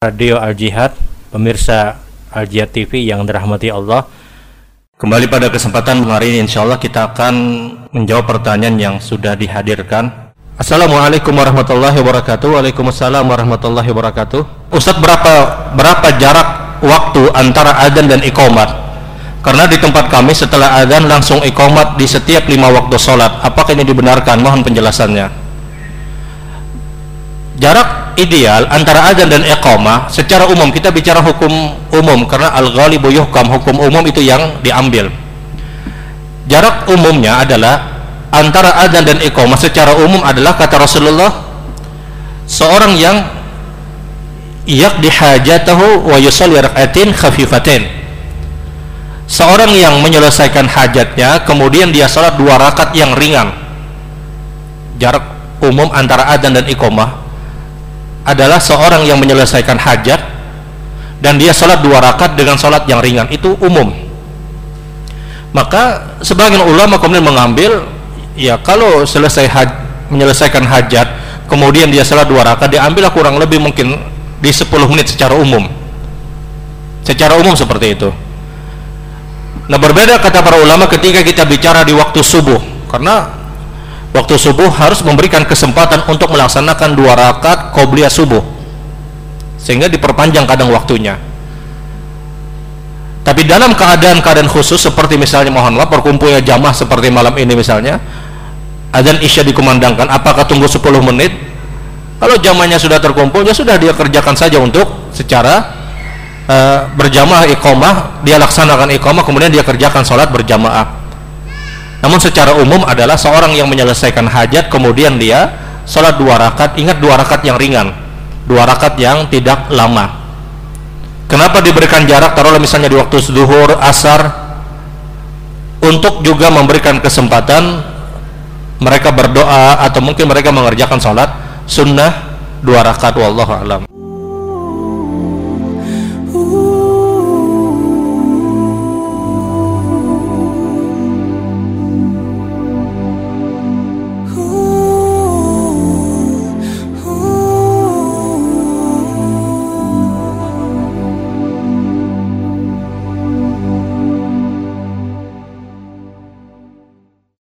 Radio Al Jihad, pemirsa Al Jihad TV yang dirahmati Allah. Kembali pada kesempatan hari ini insya Allah kita akan menjawab pertanyaan yang sudah dihadirkan. Assalamualaikum warahmatullahi wabarakatuh. Waalaikumsalam warahmatullahi wabarakatuh. Ustaz berapa berapa jarak waktu antara adzan dan iqamat? Karena di tempat kami setelah adzan langsung iqamat di setiap lima waktu sholat. Apakah ini dibenarkan? Mohon penjelasannya. Jarak ideal antara azan dan iqamah secara umum kita bicara hukum umum karena al-ghalibu yuhkam hukum umum itu yang diambil. Jarak umumnya adalah antara azan dan iqamah secara umum adalah kata Rasulullah seorang yang yaqdi hajatahu wa yusalli rak'atin khafifatin seorang yang menyelesaikan hajatnya kemudian dia salat dua rakaat yang ringan. Jarak umum antara azan dan iqamah adalah seorang yang menyelesaikan hajat dan dia sholat dua rakaat dengan sholat yang ringan. Itu umum. Maka sebagian ulama kemudian mengambil ya kalau selesai haj, menyelesaikan hajat kemudian dia sholat dua rakaat diambil kurang lebih mungkin di 10 menit secara umum. Secara umum seperti itu. Nah berbeda kata para ulama ketika kita bicara di waktu subuh. Karena waktu subuh harus memberikan kesempatan untuk melaksanakan dua rakaat qobliyah subuh. Sehingga diperpanjang kadang waktunya. Tapi dalam keadaan-keadaan khusus seperti misalnya mohon maaf perkumpulnya jamaah seperti malam ini misalnya adzan isya dikumandangkan apakah tunggu 10 menit? Kalau jamaahnya sudah terkumpul ya sudah dia kerjakan saja untuk secara uh, berjamaah iqamah dia laksanakan iqamah kemudian dia kerjakan sholat berjamaah namun secara umum adalah seorang yang menyelesaikan hajat kemudian dia sholat dua rakaat. Ingat dua rakaat yang ringan dua rakaat yang tidak lama. Kenapa diberikan jarak? Taruhlah misalnya di waktu zuhur asar untuk juga memberikan kesempatan mereka berdoa atau mungkin mereka mengerjakan sholat sunnah dua rakaat wallahu alam